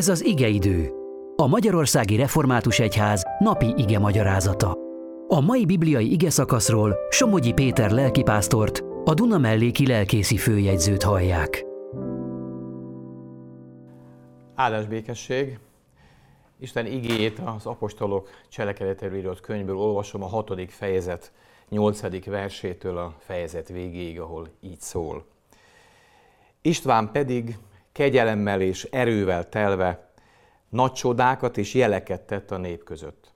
Ez az igeidő, a Magyarországi Református Egyház napi ige magyarázata. A mai bibliai ige szakaszról Somogyi Péter lelkipásztort, a Duna melléki lelkészi főjegyzőt hallják. Áldás békesség! Isten igéjét az apostolok cselekedetéről írott könyvből olvasom a hatodik fejezet nyolcadik versétől a fejezet végéig, ahol így szól. István pedig kegyelemmel és erővel telve nagy csodákat és jeleket tett a nép között.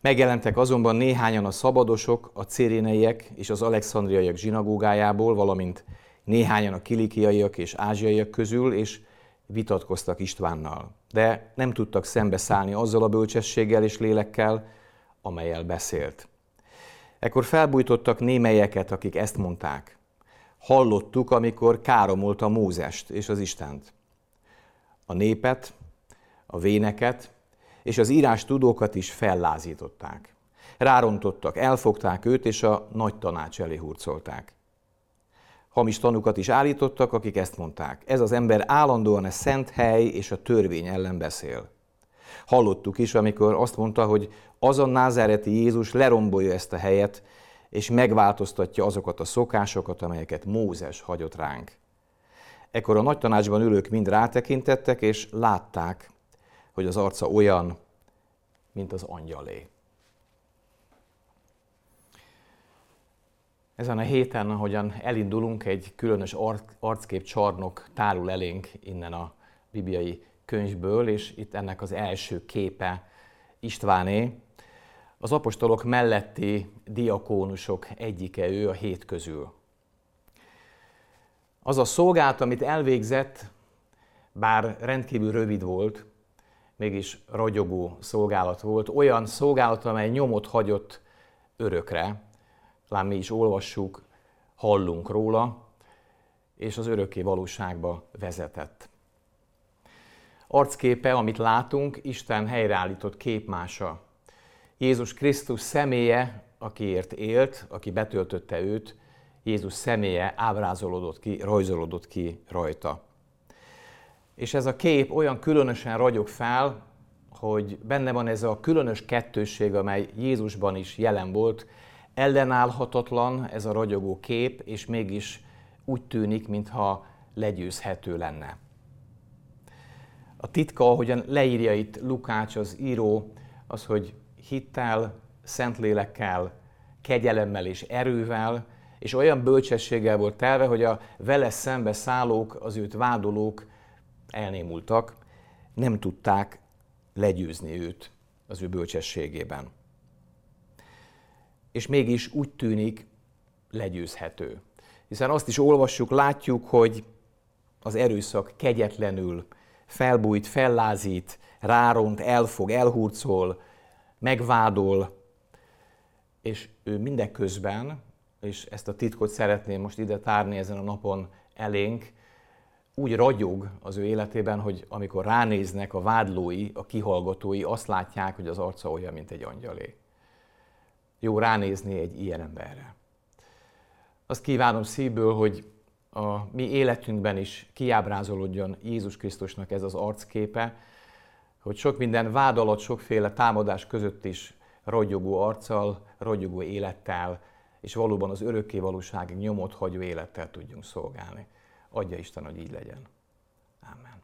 Megjelentek azonban néhányan a szabadosok, a céréneiek és az alexandriaiak zsinagógájából, valamint néhányan a kilikiaiak és ázsiaiak közül, és vitatkoztak Istvánnal. De nem tudtak szembeszállni azzal a bölcsességgel és lélekkel, amelyel beszélt. Ekkor felbújtottak némelyeket, akik ezt mondták. Hallottuk, amikor káromolta Mózest és az Istent. A népet, a véneket és az írás tudókat is fellázították. Rárontottak, elfogták őt, és a nagy tanács elé hurcolták. Hamis tanukat is állítottak, akik ezt mondták. Ez az ember állandóan a szent hely és a törvény ellen beszél. Hallottuk is, amikor azt mondta, hogy az a názáreti Jézus lerombolja ezt a helyet, és megváltoztatja azokat a szokásokat, amelyeket Mózes hagyott ránk. Ekkor a nagy tanácsban ülők mind rátekintettek, és látták, hogy az arca olyan, mint az angyalé. Ezen a héten, ahogyan elindulunk, egy különös arckép csarnok tárul elénk innen a bibliai könyvből, és itt ennek az első képe Istváné, az apostolok melletti diakónusok egyike ő a hét közül. Az a szolgálat, amit elvégzett, bár rendkívül rövid volt, mégis ragyogó szolgálat volt, olyan szolgálat, amely nyomot hagyott örökre, lám mi is olvassuk, hallunk róla, és az örökké valóságba vezetett. Arcképe, amit látunk, Isten helyreállított képmása. Jézus Krisztus személye, akiért élt, aki betöltötte őt, Jézus személye ábrázolódott ki, rajzolódott ki rajta. És ez a kép olyan különösen ragyog fel, hogy benne van ez a különös kettősség, amely Jézusban is jelen volt, ellenállhatatlan ez a ragyogó kép, és mégis úgy tűnik, mintha legyőzhető lenne. A titka, ahogyan leírja itt Lukács, az író, az, hogy hittel, szentlélekkel, kegyelemmel és erővel, és olyan bölcsességgel volt telve, hogy a vele szembe szállók, az őt vádolók elnémultak, nem tudták legyőzni őt az ő bölcsességében. És mégis úgy tűnik legyőzhető. Hiszen azt is olvassuk, látjuk, hogy az erőszak kegyetlenül felbújt, fellázít, ráront, elfog, elhurcol, megvádol, és ő mindeközben, és ezt a titkot szeretném most ide tárni ezen a napon elénk, úgy ragyog az ő életében, hogy amikor ránéznek a vádlói, a kihallgatói, azt látják, hogy az arca olyan, mint egy angyalé. Jó ránézni egy ilyen emberre. Azt kívánom szívből, hogy a mi életünkben is kiábrázolódjon Jézus Krisztusnak ez az arcképe, hogy sok minden vád alatt, sokféle támadás között is ragyogó arccal, ragyogó élettel, és valóban az örökké valóságig nyomot hagyó élettel tudjunk szolgálni. Adja Isten, hogy így legyen. Amen.